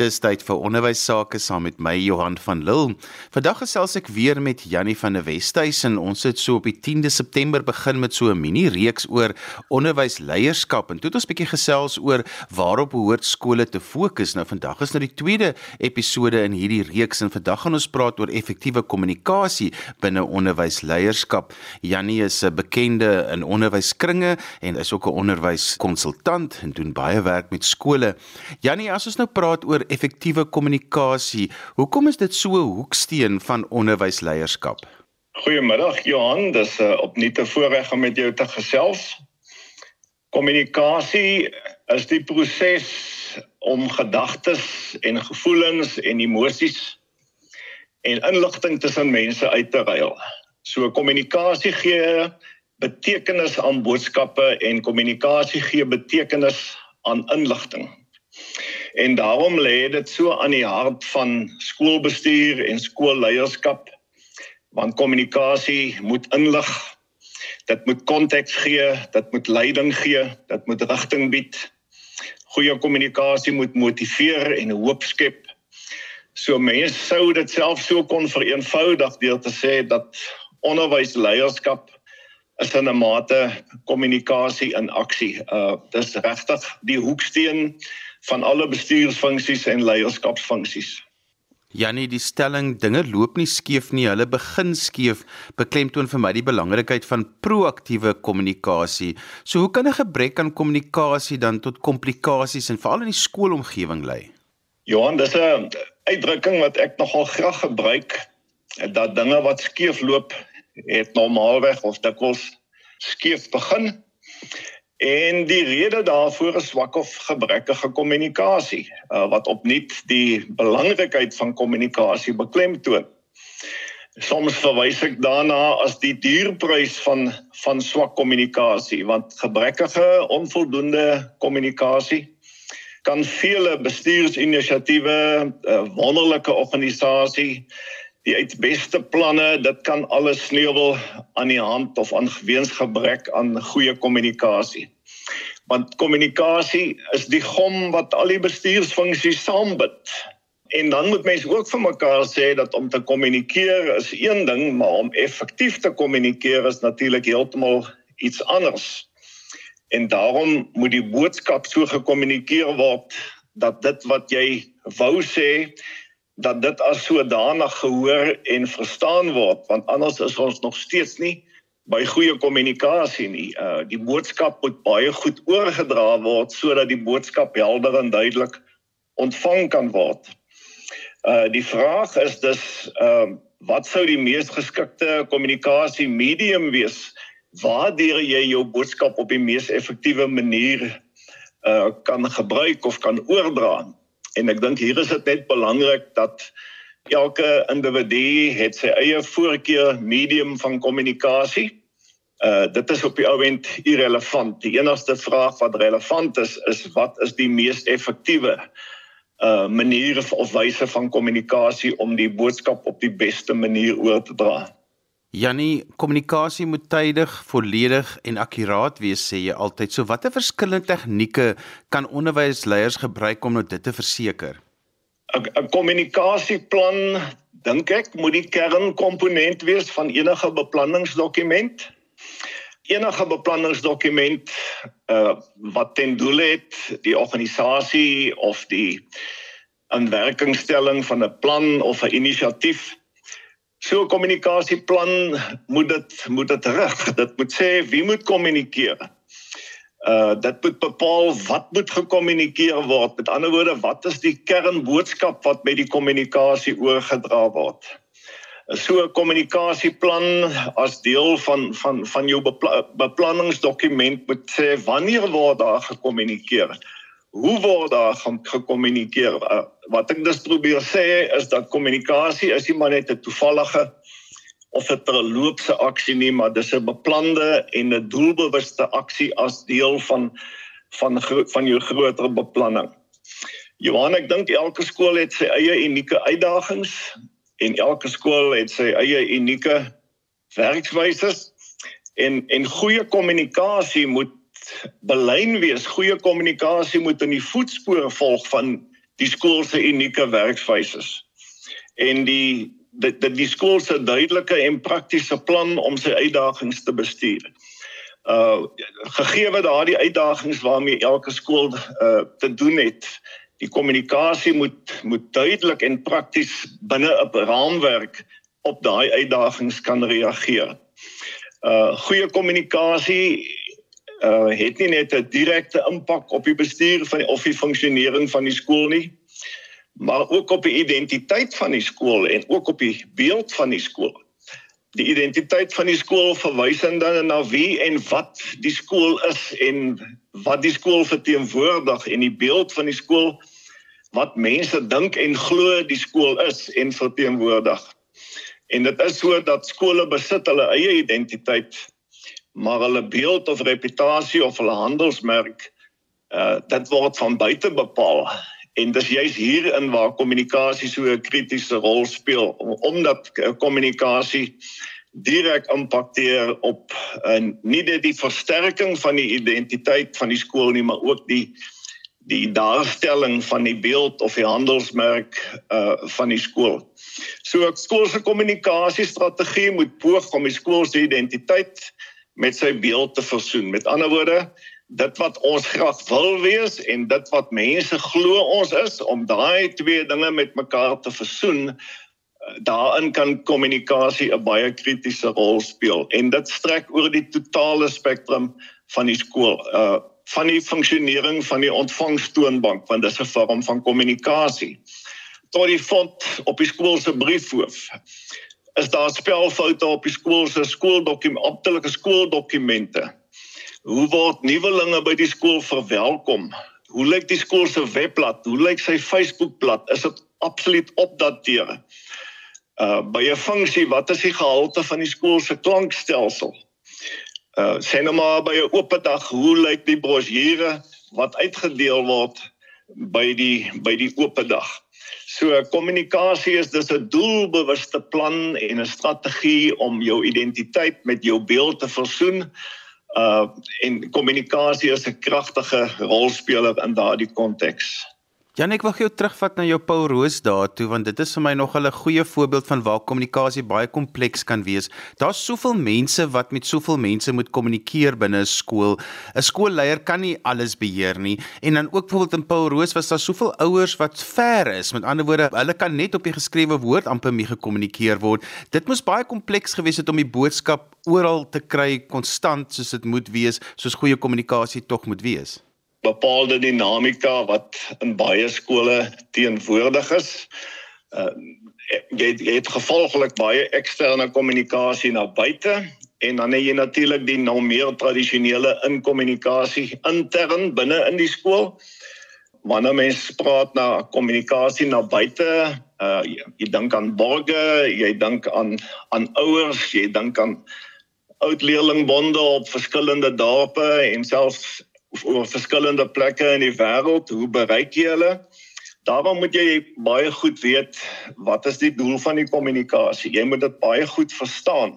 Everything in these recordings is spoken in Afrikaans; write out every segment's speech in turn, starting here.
Dis tyd vir onderwys sake saam met my Johan van Lille. Vandag gesels ek weer met Jannie van der Westhuizen. Ons het so op die 10de September begin met so 'n mini reeks oor onderwysleierskap en toe het ons bietjie gesels oor waarop behoort skole te fokus. Nou vandag is nou die tweede episode in hierdie reeks en vandag gaan ons praat oor effektiewe kommunikasie binne onderwysleierskap. Jannie is 'n bekende in onderwyskringe en is ook 'n onderwyskonsultant en doen baie werk met skole. Jannie, as ons nou praat oor effektiewe kommunikasie. Hoekom is dit so 'n hoeksteen van onderwysleierskap? Goeiemiddag Johan, dis uh, opnuut 'n voorreg om met jou te gesels. Kommunikasie is die proses om gedagtes en gevoelens en emosies en inligting tussen mense uit te ruil. So kommunikasie gee betekenis aan boodskappe en kommunikasie gee betekenis aan inligting. En daarom lê dit so aan die hart van skoolbestuur en skoolleierskap want kommunikasie moet inlig. Dit moet konteks gee, dit moet leiding gee, dit moet rigting bied. Goeie kommunikasie moet motiveer en hoop skep. So mense sou dit self so kon vereenvoudig deur te sê dat onderwysleierskap is 'n mate kommunikasie in aksie. Uh dis regtig die hoeksteen van alle bestuursfunksies en leierskapsfunksies. Janie, die stelling dinge loop nie skeef nie, hulle begin skeef, beklemtoon vir my die belangrikheid van proaktiewe kommunikasie. So hoe kan 'n gebrek aan kommunikasie dan tot komplikasies en veral in die skoolomgewing lei? Johan, dis 'n uitdrukking wat ek nogal graag gebruik dat dinge wat skeef loop, het normaalweg of dikwels skeef begin En die rede daarvoor is swak of gebrekkige kommunikasie, uh, wat opnuut die belangrikheid van kommunikasie beklemtoon. Soms verwys ek daarna as die duurprys van van swak kommunikasie, want gebrekkige, onvoldoende kommunikasie kan vele bestuursinisiatiewe, uh, wonderlike organisasie, die uitbeste planne, dit kan alles sneuwel aan die hand of aan geweens gebrek aan goeie kommunikasie want kommunikasie is die gom wat al die bestuursfunksies saambind. En dan moet mense ook vir mekaar sê dat om te kommunikeer is een ding, maar om effektief te kommunikeer is natuurlik heeltemal iets anders. En daarom moet die boodskap so gekommunikeer word dat dit wat jy wou sê dat dit as sodanig gehoor en verstaan word, want anders is ons nog steeds nie by goeie kommunikasie nie. Uh die boodskap moet baie goed oorgedra word sodat die boodskap helder en duidelik ontvang kan word. Uh die vraag is dus ehm uh, wat sou die mees geskikte kommunikasie medium wees waardeur jy jou boodskap op die mees effektiewe manier uh kan gebruik of kan oordra. En ek dink hier is dit net belangrik dat elke individu het sy eie voorkeur medium van kommunikasie. Uh dit is op die ouend irrelevant. Die enigste vraag wat relevant is is wat is die mees effektiewe uh manier of wyse van kommunikasie om die boodskap op die beste manier oor te dra. Jannie, kommunikasie moet tydig, volledig en akkuraat wees sê jy altyd. So watter verskillende tegnieke kan onderwysleiers gebruik om nou dit te verseker? 'n kommunikasieplan dink ek moet die kernkomponent wees van enige beplanningsdokument. Enige beplanningsdokument uh wat ten doel het die organisasie of die aanwerkingstelling van 'n plan of 'n inisiatief. So kommunikasieplan moet dit moet dit rig. Dit moet sê wie moet kommunikeer uh dit moet bepaal wat moet gekommunikeer word. Met ander woorde, wat is die kernboodskap wat met die kommunikasie oorgedra word? So 'n kommunikasieplan as deel van van van jou bepla beplanningsdokument moet sê wanneer word daar gekommunikeer? Hoe word daar gekommunikeer? Uh, wat ek dus probeer sê is dat kommunikasie is nie maar net 'n toevallige of 'n terloopse aksie nie, maar dis 'n beplande en 'n doelbewuste aksie as deel van van van jou groter beplanning. Johan, ek dink elke skool het sy eie unieke uitdagings en elke skool het sy eie unieke werkswyse en en goeie kommunikasie moet belyn wees. Goeie kommunikasie moet in die voetspore volg van die skool se unieke werkswyse. En die dit die, die skool se duidelike en praktiese plan om sy uitdagings te bestuur. Uh gegee wat daardie uitdagings waarmee elke skool uh te doen het, die kommunikasie moet moet duidelik en prakties binne 'n raamwerk op daai uitdagings kan reageer. Uh goeie kommunikasie uh het nie net 'n direkte impak op die bestuur van die, of die funksionering van die skool nie, maar ook op die identiteit van die skool en ook op die beeld van die skool. Die identiteit van die skool verwys dan na wie en wat die skool is en wat die skool verteenwoordig en die beeld van die skool wat mense dink en glo die skool is en verteenwoordig. En dit is so dat skole besit hulle eie identiteit, maar hulle beeld of reputasie of hulle handelsmerk uh dit word van buite bepaal. En dis juist hierin waar kommunikasie so 'n kritiese rol speel omdat kommunikasie direk impakteer op uh, nie net die versterking van die identiteit van die skool nie, maar ook die die daarstelling van die beeld of die handelsmerk uh van die skool. So skool se kommunikasiestrategie moet poog om die skool se identiteit met sy beeld te versoen. Met ander woorde, dit wat ons graag wil wees en dit wat mense glo ons is om daai twee dinge met mekaar te versoen, uh, daarin kan kommunikasie 'n baie kritiese rol speel en dit strek oor die totale spektrum van die skool. Uh van die funksionering van die ontvangstoonbank want dit is 'n vorm van kommunikasie. Tot die font op die skool se briefhoof. Is daar spelfoute op die skool se skooldokumente, amptelike skooldokumente? Hoe word nuwelinge by die skool verwelkom? Hoe lyk die skool se webblad? Hoe lyk sy Facebookblad? Is dit absoluut opdateer? Uh by 'n funksie, wat is die gehalte van die skool se klankstelsel? Uh sê nou maar by 'n oop dag, hoe lyk die brosjure wat uitgedeel word by die by die oop dag? So kommunikasie is dis 'n doelbewuste plan en 'n strategie om jou identiteit met jou beeld te versoen. Uh en kommunikasie is 'n kragtige rolspeler in daardie konteks. Jan, ek wil gou terugvat na jou Paul Roos daartoe want dit is vir my nog 'n goeie voorbeeld van waar kommunikasie baie kompleks kan wees. Daar's soveel mense wat met soveel mense moet kommunikeer binne 'n skool. 'n Skoolleier kan nie alles beheer nie en dan ook byvoorbeeld in Paul Roos was daar soveel ouers wat ver is. Met ander woorde, hulle kan net op die geskrewe woord amper mee gekommunikeer word. Dit moes baie kompleks gewees het om die boodskap oral te kry konstant soos dit moet wees, soos goeie kommunikasie tog moet wees bepaalde dinamika wat in baie skole teenwoordig is. Uh jy, jy het gevolglik baie eksterne kommunikasie na buite en dan het jy natuurlik die nou meer tradisionele inkommunikasie intern binne in die skool. Wanneer mens praat na kommunikasie na buite, uh jy, jy dink aan borge, jy dink aan aan ouers, jy dink aan oud leerlingbonde op verskillende dorpe en selfs oor verskillende plekke in die wêreld, hoe bereik jy hulle? Daarom moet jy baie goed weet wat is die doel van die kommunikasie. Jy moet dit baie goed verstaan.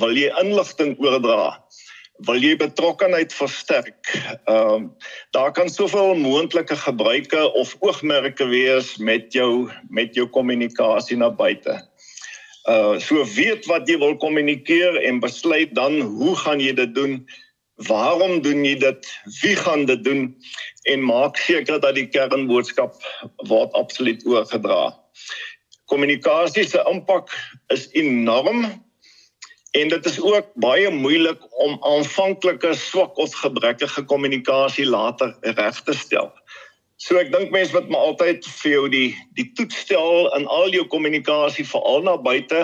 Wil jy inligting oordra? Wil jy betrokkenheid versterk? Ehm uh, daar kan soveel moontlike gebruike of oogmerke wees met jou met jou kommunikasie na buite. Uh so weet wat jy wil kommunikeer en besluit dan hoe gaan jy dit doen? Waarom doen jy dit? Wie gaan dit doen? En maak seker dat die kernboodskap word absoluut oorgedra. Kommunikasie se impak is enorm en dit is ook baie moeilik om aanvanklike swak of gebrekkige kommunikasie later reg te stel. So ek dink mense wat maar altyd vir jou die die toets stel in al jou kommunikasie veral na buite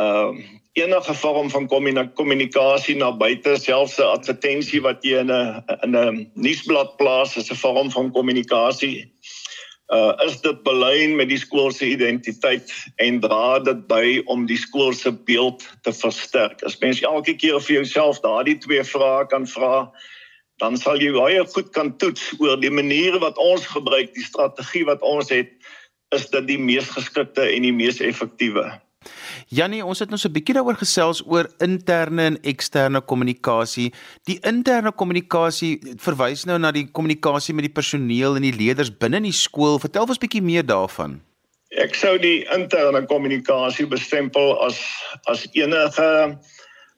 ehm uh, enige vorm van kommunikasie na buite selfs 'n advertensie wat jy in 'n in 'n nuusblad plaas is 'n vorm van kommunikasie. Uh is dit belyn met die skool se identiteit en dra dit by om die skool se beeld te versterk. As mens elke keer vir jouself daardie twee vrae kan vra, dan sal jy baie goed kan toets oor die maniere wat ons gebruik, die strategie wat ons het, is dit die mees geskikte en die mees effektiewe. Jannie, ons het nou so 'n bietjie daaroor gesels oor interne en eksterne kommunikasie. Die interne kommunikasie verwys nou na die kommunikasie met die personeel en die leerders binne in die skool. Vertel ons bietjie meer daarvan. Ek sou die interne kommunikasie bestempel as as enige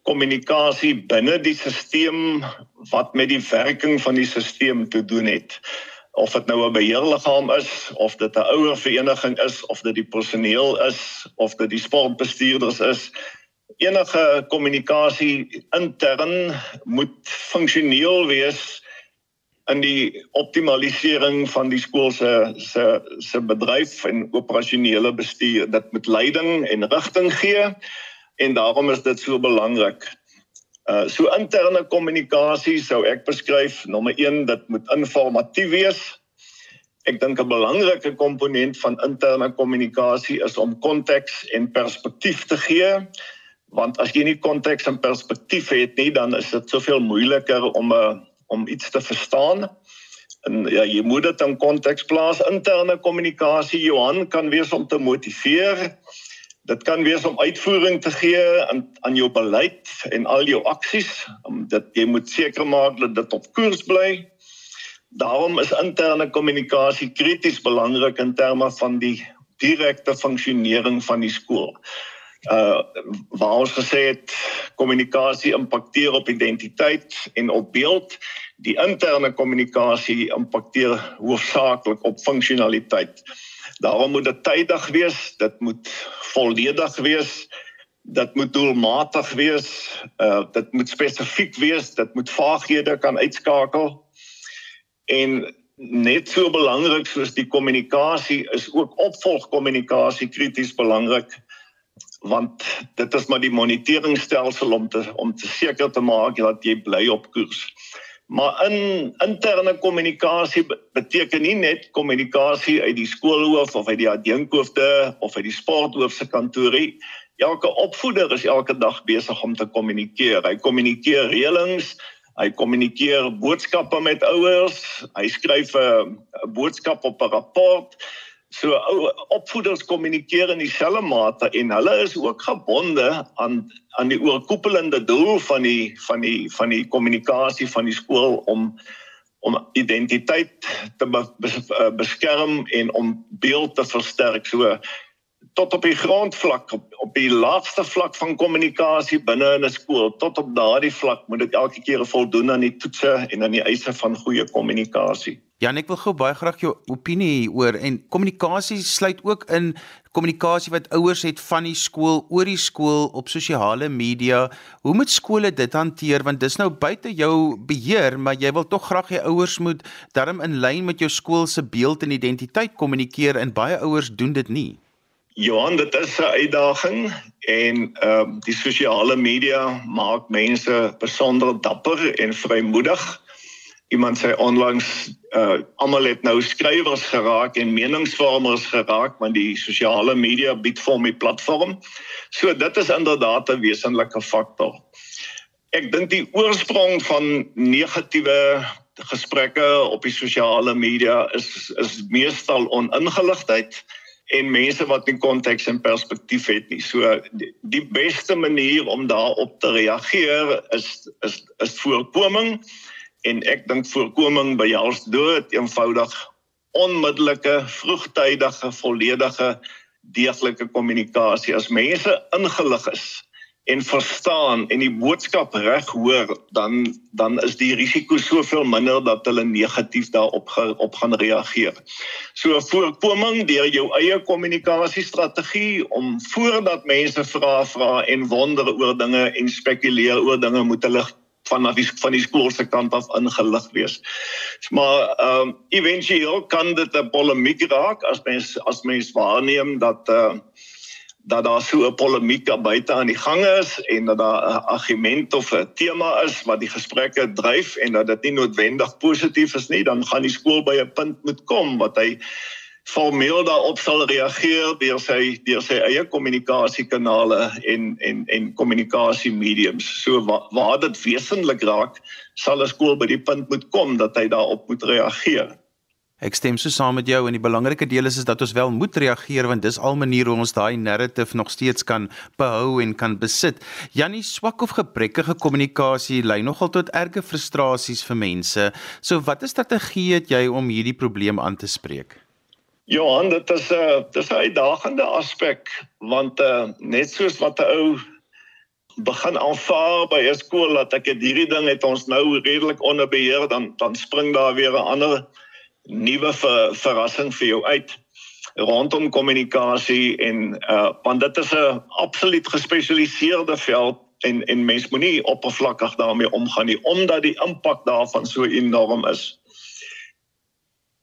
kommunikasie binne die stelsel wat met die werking van die stelsel te doen het of dit nou 'n beheerliggaam is of dit 'n ouervereniging is of dit die personeel is of dit die sportbestuurders is. Enige kommunikasie intern moet funksioneel wees in die optimalisering van die skool se se se bedryf en operasionele bestuur. Dit moet leiding en rigting gee en daarom is dit so belangrik Uh so interne kommunikasie sou ek beskryf nommer 1 dit moet informatief wees. Ek dink 'n belangrike komponent van interne kommunikasie is om konteks en perspektief te gee want as jy nie konteks en perspektief het nie dan is dit soveel moeiliker om 'n uh, om iets te verstaan. En ja, jy moet dit in konteks plaas. Interne kommunikasie Johan kan wees om te motiveer Dit kan wees om uitvoering te gee aan aan jou beleid en al jou aksies. Om dit jy moet seker maak dat dit op koers bly. Daarom is interne kommunikasie krities belangrik in terme van die direkte funksionering van die skool. Uh waar ons gesê het kommunikasie impakteer op identiteit en op beeld, die interne kommunikasie impakteer hoofsaaklik op funksionaliteit. Daarom moet dit tydig wees, dit moet volledig wees, dit moet doelmatig wees, uh dit moet spesifiek wees, dit moet vaaghede kan uitskakel. En net so belangrik soos die kommunikasie is ook opvolgkommunikasie krities belangrik want dit is maar die moniteringstelsel om te om te seker te maak dat jy bly op koers. Maar in interne kommunikasie beteken nie net kommunikasie uit die skoolhoof of uit die adjunkhoofde of uit die sporthoof se kantoorie. Elke opvoeder is elke dag besig om te kommunikeer. Hy kommunikeer reëlings, hy kommunikeer boodskappe met ouers, hy skryf 'n boodskap op 'n rapport. So ou opvoeders kommunikeer in dieselfde mate en hulle is ook gebonde aan aan die oorkoepelende doel van die van die van die kommunikasie van die skool om om identiteit te beskerm en om beeld te versterk. So tot op die grondvlak op, op die laagste vlak van kommunikasie binne in 'n skool tot op daardie vlak moet dit elke keer voldoen aan die toetse en aan die eise van goeie kommunikasie. Ja, ek wil gou baie graag jou opinie oor en kommunikasie sluit ook in kommunikasie wat ouers het van die skool oor die skool op sosiale media. Hoe moet skole dit hanteer want dis nou buite jou beheer, maar jy wil tog graag hê ouers moet darm in lyn met jou skool se beeld en identiteit kommunikeer en baie ouers doen dit nie. Johan, dit is 'n uitdaging en ehm um, die sosiale media maak mense besonder dapper en vrymoedig. Iemand sê onlangs uh almal het nou skrywers geraak en meningsvormers geraak want die sosiale media bied vir hom 'n platform. So dit is inderdaad 'n wesenlike faktor. Ek dink die oorsprong van negatiewe gesprekke op die sosiale media is is meestal oningeligtheid en mense wat nie konteks en perspektief het nie. So die, beste manier om daarop te reageer is is is voorkoming en ek dink voorkoming by jouers dood eenvoudig onmiddellike vroegtydige volledige deeglike kommunikasie as mense ingelig is en verstaan en die boodskap reg hoor dan dan is die risiko soveel minder dat hulle negatief daarop op gaan reageer. So voorkoming deur jou eie kommunikasiestrategie om voordat mense vra vra en wonder oor dinge en spekuleer oor dinge moet hulle van die van die skool se kant af ingelig wees. Maar ehm um, éventueel kan dit 'n polemiek raak as mens as mens waarneem dat eh uh, dat daar so 'n polemiek daar buite aan die gang is en dat daar 'n argument of 'n tema is wat die gesprekke dryf en dat dit nie noodwendig positief is nie, dan gaan die skool by 'n punt moet kom wat hy formeel daarop sal reageer deur sy deur sy eie kommunikasiekanale en en en kommunikasie mediums. So waar, waar dit wesentlik raak, sal 'n skool by die punt moet kom dat hy daarop moet reageer. Ek stem so saam met jou en die belangrike deel is is dat ons wel moet reageer want dis al maniere hoe ons daai narrative nog steeds kan behou en kan besit. Jannie swak of gebrekkige kommunikasie lei nogal tot erge frustrasies vir mense. So watter strategie het jy om hierdie probleem aan te spreek? Johan, dit is 'n uh, dis 'n uitdagende aspek want uh, net soos wat 'n ou begin aanvaar by 'n skool dat ek hierdie ding het ons nou redelik onder beheer dan dan spring daar weer 'n ander nuwe ver, verrassing vir jou uit rondom kommunikasie en uh want dit is 'n absoluut gespesialiseerde veld en en mens moenie oppervlakkig daarmee omgaan nie omdat die impak daarvan so enorm is.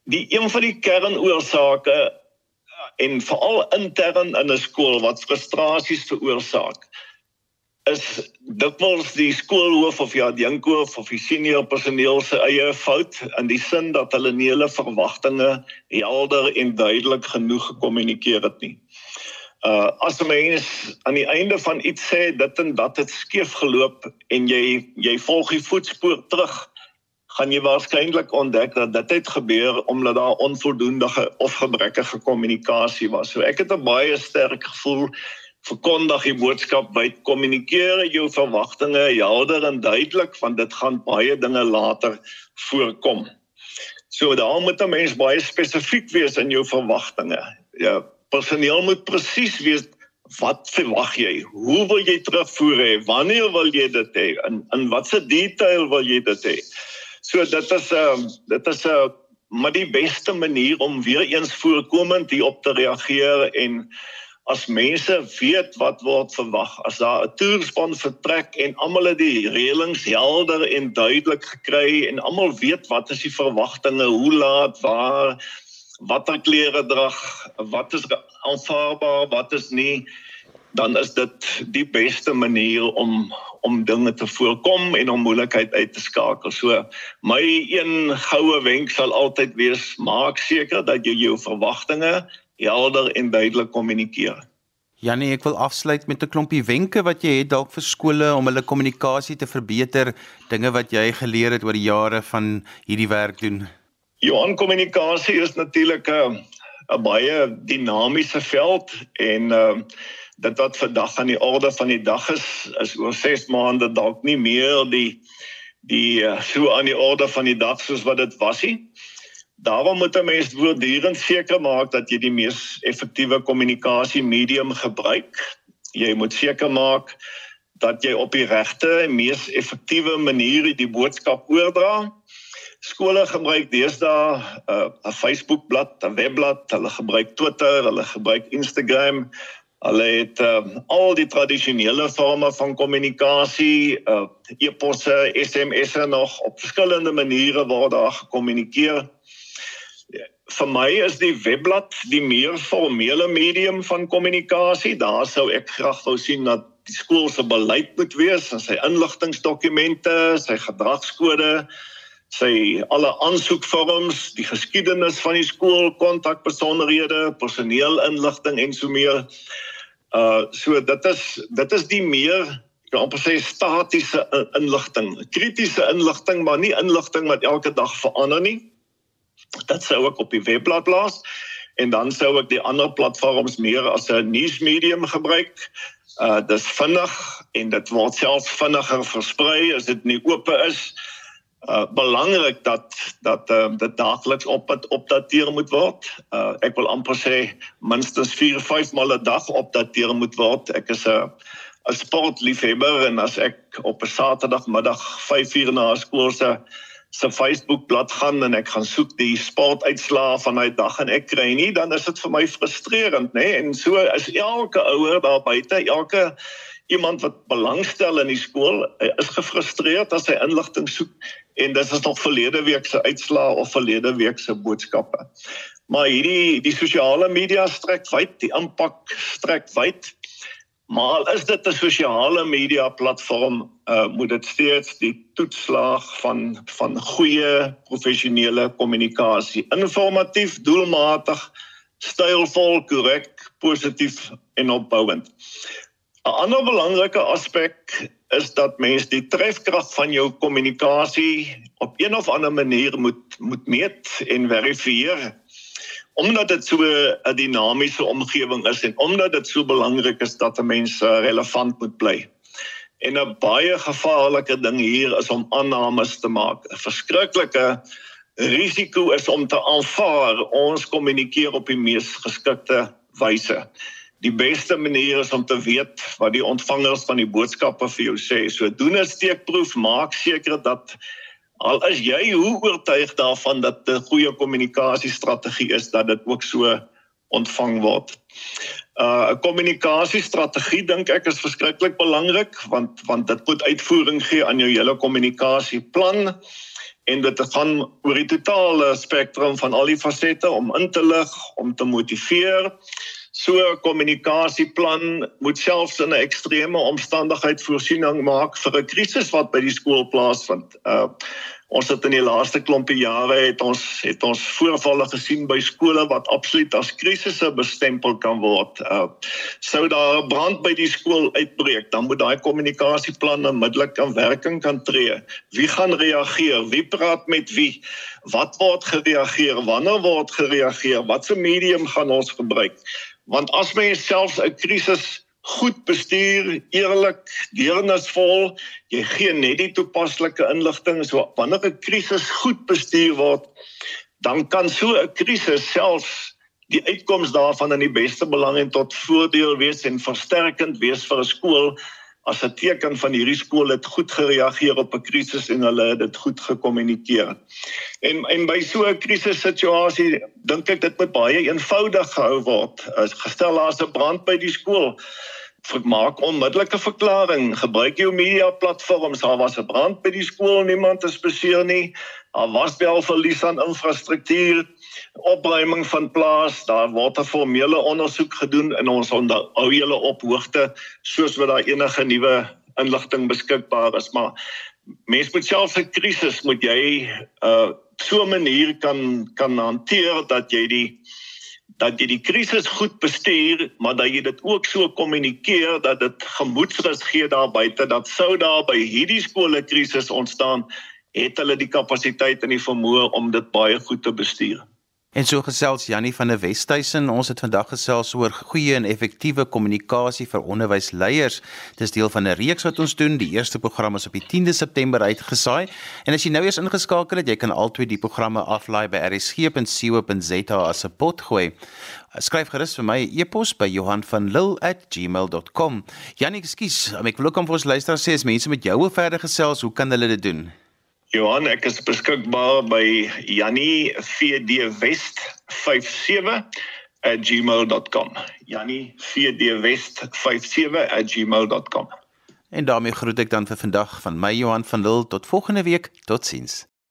Die een van die kernoorsake uh, en veral intern in 'n skool wat frustrasies veroorsaak is dikwels die skoolhoof of die adjunkhoof of die senior personeel se eie fout in die sin dat hulle nie hulle verwagtinge helder en duidelik genoeg gekommunikeer het nie. Uh as 'n mens aan die einde van iets sê dit en dat het skeef geloop en jy jy volg die voetspoor terug, gaan jy waarskynlik ontdek dat dit het gebeur omdat daar onvoldoende of gebrekkige kommunikasie was. So ek het 'n baie sterk gevoel verkondig die boodskap wyd kommunikeer jou verwagtinge helder en duidelik want dit gaan baie dinge later voorkom. So daar moet 'n mens baie spesifiek wees in jou verwagtinge. Ja, personeel moet presies weet wat verwag jy? Hoe wil jy terugvoer hê? Wanneer wil jy dit hê? In in watse detail wil jy dit hê? So dit is 'n uh, dit is 'n uh, maar die beste manier om weer eens voorkomend hierop te reageer en as mense weet wat word verwag as daar 'n toerspan vertrek en almal het die reëlings helder en duidelik gekry en almal weet wat is die verwagtinge hoe laat waar watter klere drag wat is aanvaarbaar wat is nie dan is dit die beste manier om om dinge te voorkom en om moeilikheid uit te skakel. So my een goue wenk sal altyd wees maak seker dat jy jou verwagtinge helder en duidelik kommunikeer. Janie, ek wil afsluit met 'n klompie wenke wat jy het dalk vir skole om hulle kommunikasie te verbeter, dinge wat jy geleer het oor die jare van hierdie werk doen. Johan, kommunikasie is natuurlik 'n 'n baie dinamiese veld en ehm uh, dit wat vandag aan die orde van die dag is, is oor 6 maande dalk nie meer die die uh, so aan die orde van die dag soos wat dit was nie. Daarom moet 'n mens voortdurend seker maak dat jy die mees effektiewe kommunikasie medium gebruik. Jy moet seker maak dat jy op die regte en mees effektiewe manier die boodskap oordra. Skole gebruik deesdae uh, 'n Facebook bladsy, 'n webblad, hulle gebruik Twitter, hulle gebruik Instagram. Hulle het uh, al die tradisionele forme van kommunikasie, uh, e-posse, SMS'e nog op verskillende maniere word daar gekommunikeer vir my is die webblad die meer formele medium van kommunikasie. Daar sou ek graag wou sien dat die skool se beleid moet wees, sy inligtingdokumente, sy gedragskode, sy alle aansoekvorms, die geskiedenis van die skool, kontakbesonderhede, personeelinligting en so meer. Uh so dit is dit is die meer ek kan amper sê statiese inligting, kritiese inligting, maar nie inligting wat elke dag verander nie dit sou ek op die webblad plaas en dan sou ek die ander platforms meer as 'n nuusmedium gebruik. Uh dis vinnig en dit word selfs vinniger versprei as dit nie oop is. Uh belangrik dat dat uh, dit daagliks op opdateer moet word. Uh ek wil amper sê minstens 4, 5 maal 'n dag opdateer moet word. Ek is 'n 'n sportliefhebber en as ek op 'n Saterdagmiddag 5 uur na skool se se Facebook bladsy gaan en ek gaan soek die sportuitslae van daai dag en ek kry nie dan is dit vir my frustrerend nê nee? en so is elke ouer daar buite elke iemand wat belangstel in die skool is gefrustreerd as hy inligting soek en dit is nog verlede week se uitslae of verlede week se boodskappe maar hierdie die sosiale media strek wyd die impak strek wyd Maar is dit 'n sosiale media platform, uh, moet dit steeds die toetslag van van goeie professionele kommunikasie, informatief, doelmatig, stylvol, korrek, positief en opbouend. 'n Ander belangrike aspek is dat mens die trefkrag van jou kommunikasie op een of ander manier moet moet meet en verifieer omdat dit so 'n dinamiese omgewing is en omdat dit so belangrik is dat 'n mens uh, relevant moet bly. En 'n baie gevaarlike ding hier is om aannames te maak. 'n Verskriklike risiko is om te aanvaar ons kommunikeer op die mees geskikte wyse. Die beste manier is om te weet wat die ontvangers van die boodskappe vir jou sê. So doen 'n steekproef, maak seker dat al is jy hoe oortuig daarvan dat 'n goeie kommunikasiestrategie is dat dit ook so ontvang word. Uh 'n kommunikasiestrategie dink ek is verskriklik belangrik want want dit moet uitvoering gee aan jou hele kommunikasieplan en dit gaan oor die totale spektrum van al die fasette om in te lig, om te motiveer. So 'n kommunikasieplan moet selfs in 'n ekstreme omstandigheid voorsiening maak vir 'n krisis wat by die skool plaasvind. Uh ons het in die laaste klompie jare het ons het ons voorvalle gesien by skole wat absoluut as krisisse bestempel kan word. Uh sou daar 'n brand by die skool uitbreek, dan moet daai kommunikasieplan onmiddellik in werking kan tree. Wie gaan reageer? Wie praat met wie? Wat word gereageer? Wanneer word gereageer? Watse medium gaan ons gebruik? Want as mens selfs 'n krisis goed bestuur, eerlik, deernisvol. Jy gee net die toepaslike inligting so wanneer 'n krisis goed bestuur word, dan kan so 'n krisis selfs die uitkoms daarvan in die beste belang en tot voordeel wees en versterkend wees vir 'n skool as 'n teken van hierdie skool het goed gereageer op 'n krisis en hulle het dit goed gekommunikeer. En en by so 'n krisissituasie dink ek dit moet baie eenvoudig gehou word. As gestel daar's 'n brand by die skool, maak onmiddellike verklaring, gebruik jou media platforms. Daar was 'n brand by die skool, niemand is beseer nie. Daar was wel verlies aan infrastruktuur opruiming van plaas, daar word 'n formele ondersoek gedoen en ons hou julle op hoogte soos wat daar enige nuwe inligting beskikbaar is, maar mens moet selfs 'n krisis moet jy uh so 'n manier kan kan hanteer dat jy die dat jy die krisis goed bestuur, maar dat jy dit ook so kommunikeer dat dit gemoedsrus gee daar buite dat sou daar by hierdie skole krisis ontstaan, het hulle die kapasiteit en die vermoë om dit baie goed te bestuur. En so gesels Jannie van der Westhuizen. Ons het vandag gesels oor goeie en effektiewe kommunikasie vir onderwysleiers. Dis deel van 'n reeks wat ons doen. Die eerste program is op die 10de September uitgesaai. En as jy nou eers ingeskakel het, jy kan altyd die programme aflaai by rsg.co.za as 'n pot gooi. Skryf gerus vir my e-pos by Johanvanlil@gmail.com. Jannie, ekskuus, ek wil ook aan ons luisteraars sê as mense met jou wil verder gesels, hoe kan hulle dit doen? Johan, ek is beskikbaar by Jannie VD West 57@gmail.com. Jannie VD West 57@gmail.com. En daarmee groet ek dan vir vandag van my Johan van Lille tot volgende week. Totsiens.